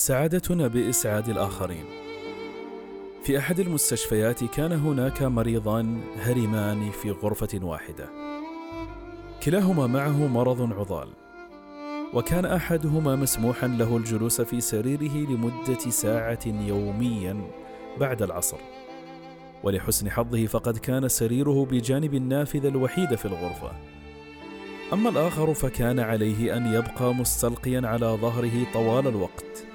سعادتنا بإسعاد الآخرين. في أحد المستشفيات كان هناك مريضان هرمان في غرفة واحدة. كلاهما معه مرض عضال. وكان أحدهما مسموحا له الجلوس في سريره لمدة ساعة يوميا بعد العصر. ولحسن حظه فقد كان سريره بجانب النافذة الوحيدة في الغرفة. أما الآخر فكان عليه أن يبقى مستلقيا على ظهره طوال الوقت.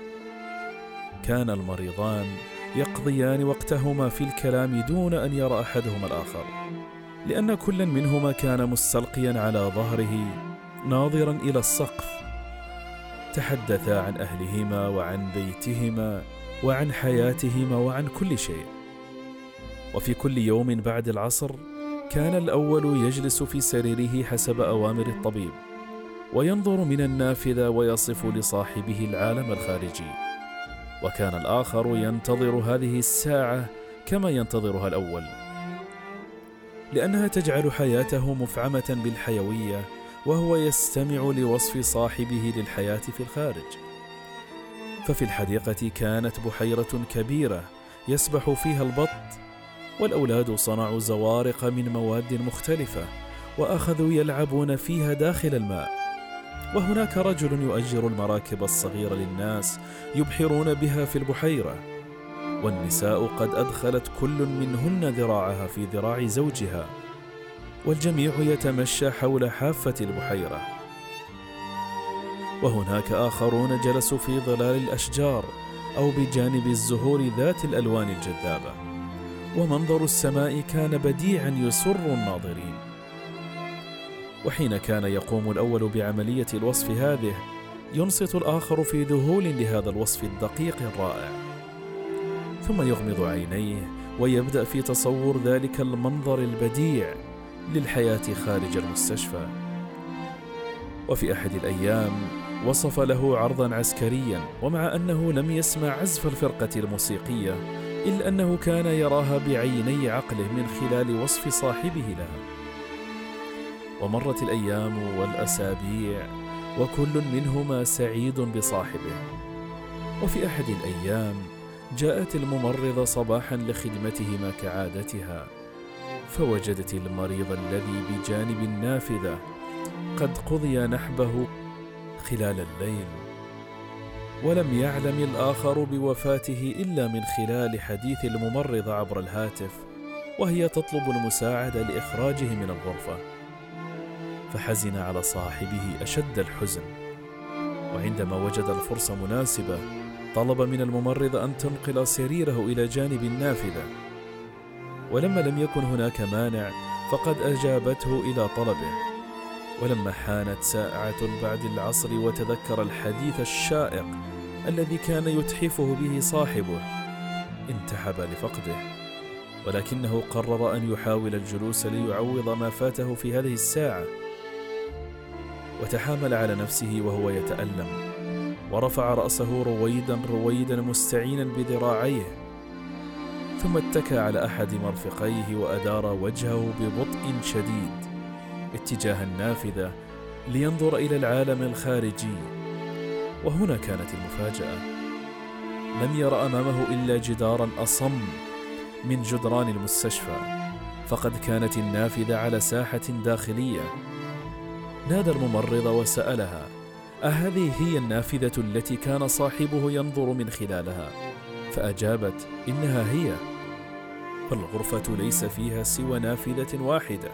كان المريضان يقضيان وقتهما في الكلام دون أن يرى أحدهما الآخر لأن كل منهما كان مستلقيا على ظهره ناظرا إلى السقف تحدثا عن أهلهما وعن بيتهما وعن حياتهما وعن كل شيء. وفي كل يوم بعد العصر كان الأول يجلس في سريره حسب أوامر الطبيب وينظر من النافذة ويصف لصاحبه العالم الخارجي. وكان الآخر ينتظر هذه الساعة كما ينتظرها الأول. لأنها تجعل حياته مفعمة بالحيوية وهو يستمع لوصف صاحبه للحياة في الخارج. ففي الحديقة كانت بحيرة كبيرة يسبح فيها البط والأولاد صنعوا زوارق من مواد مختلفة وأخذوا يلعبون فيها داخل الماء. وهناك رجل يؤجر المراكب الصغيرة للناس يبحرون بها في البحيرة والنساء قد أدخلت كل منهن ذراعها في ذراع زوجها والجميع يتمشى حول حافة البحيرة. وهناك آخرون جلسوا في ظلال الأشجار أو بجانب الزهور ذات الألوان الجذابة ومنظر السماء كان بديعا يسر الناظرين. وحين كان يقوم الأول بعملية الوصف هذه ينصت الآخر في ذهول لهذا الوصف الدقيق الرائع. ثم يغمض عينيه ويبدأ في تصور ذلك المنظر البديع للحياة خارج المستشفى. وفي أحد الأيام وصف له عرضا عسكريا ومع أنه لم يسمع عزف الفرقة الموسيقية إلا أنه كان يراها بعيني عقله من خلال وصف صاحبه لها. ومرت الأيام والأسابيع وكل منهما سعيد بصاحبه. وفي أحد الأيام جاءت الممرضة صباحا لخدمتهما كعادتها فوجدت المريض الذي بجانب النافذة قد قضي نحبه خلال الليل. ولم يعلم الآخر بوفاته إلا من خلال حديث الممرضة عبر الهاتف وهي تطلب المساعدة لإخراجه من الغرفة. فحزن على صاحبه أشد الحزن. وعندما وجد الفرصه مناسبة طلب من الممرض أن تنقل سريره إلى جانب النافذة. ولما لم يكن هناك مانع فقد أجابته إلى طلبه. ولما حانت ساعة بعد العصر وتذكر الحديث الشائق الذي كان يتحفه به صاحبه انتحب لفقده. ولكنه قرر أن يحاول الجلوس ليعوض ما فاته في هذه الساعة. وتحامل على نفسه وهو يتألم. ورفع رأسه رويدا رويدا مستعينا بذراعيه. ثم اتكى على أحد مرفقيه وأدار وجهه ببطء شديد. اتجاه النافذة لينظر إلى العالم الخارجي. وهنا كانت المفاجأة. لم ير أمامه إلا جدارا أصم من جدران المستشفى. فقد كانت النافذة على ساحة داخلية. نادى الممرض وسألها أهذه هي النافذة التي كان صاحبه ينظر من خلالها؟ فأجابت إنها هي. فالغرفة ليس فيها سوى نافذة واحدة.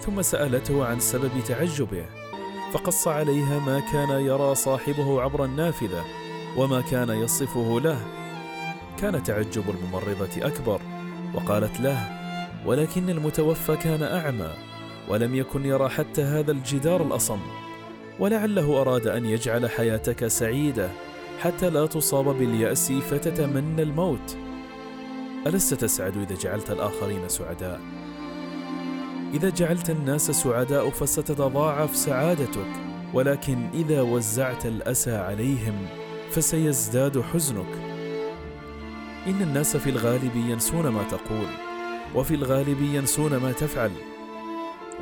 ثم سألته عن سبب تعجبه فقص عليها ما كان يرى صاحبه عبر النافذة وما كان يصفه له. كان تعجب الممرضة أكبر وقالت له ولكن المتوفى كان أعمى. ولم يكن يرى حتى هذا الجدار الأصم. ولعله أراد أن يجعل حياتك سعيدة حتى لا تصاب باليأس فتتمنى الموت. ألست تسعد إذا جعلت الآخرين سعداء؟ إذا جعلت الناس سعداء فستتضاعف سعادتك ولكن إذا وزعت الأسى عليهم فسيزداد حزنك. إن الناس في الغالب ينسون ما تقول وفي الغالب ينسون ما تفعل.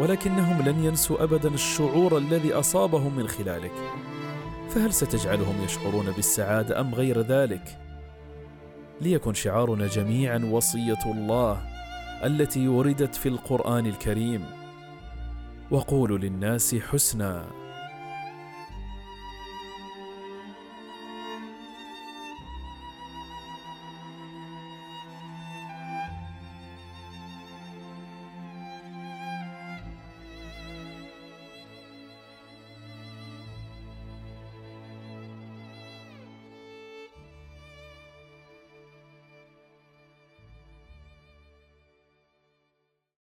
ولكنهم لن ينسوا ابدا الشعور الذي أصابهم من خلالك. فهل ستجعلهم يشعرون بالسعادة أم غير ذلك؟ ليكن شعارنا جميعا وصية الله التي وردت في القرآن الكريم. وقولوا للناس حسنا.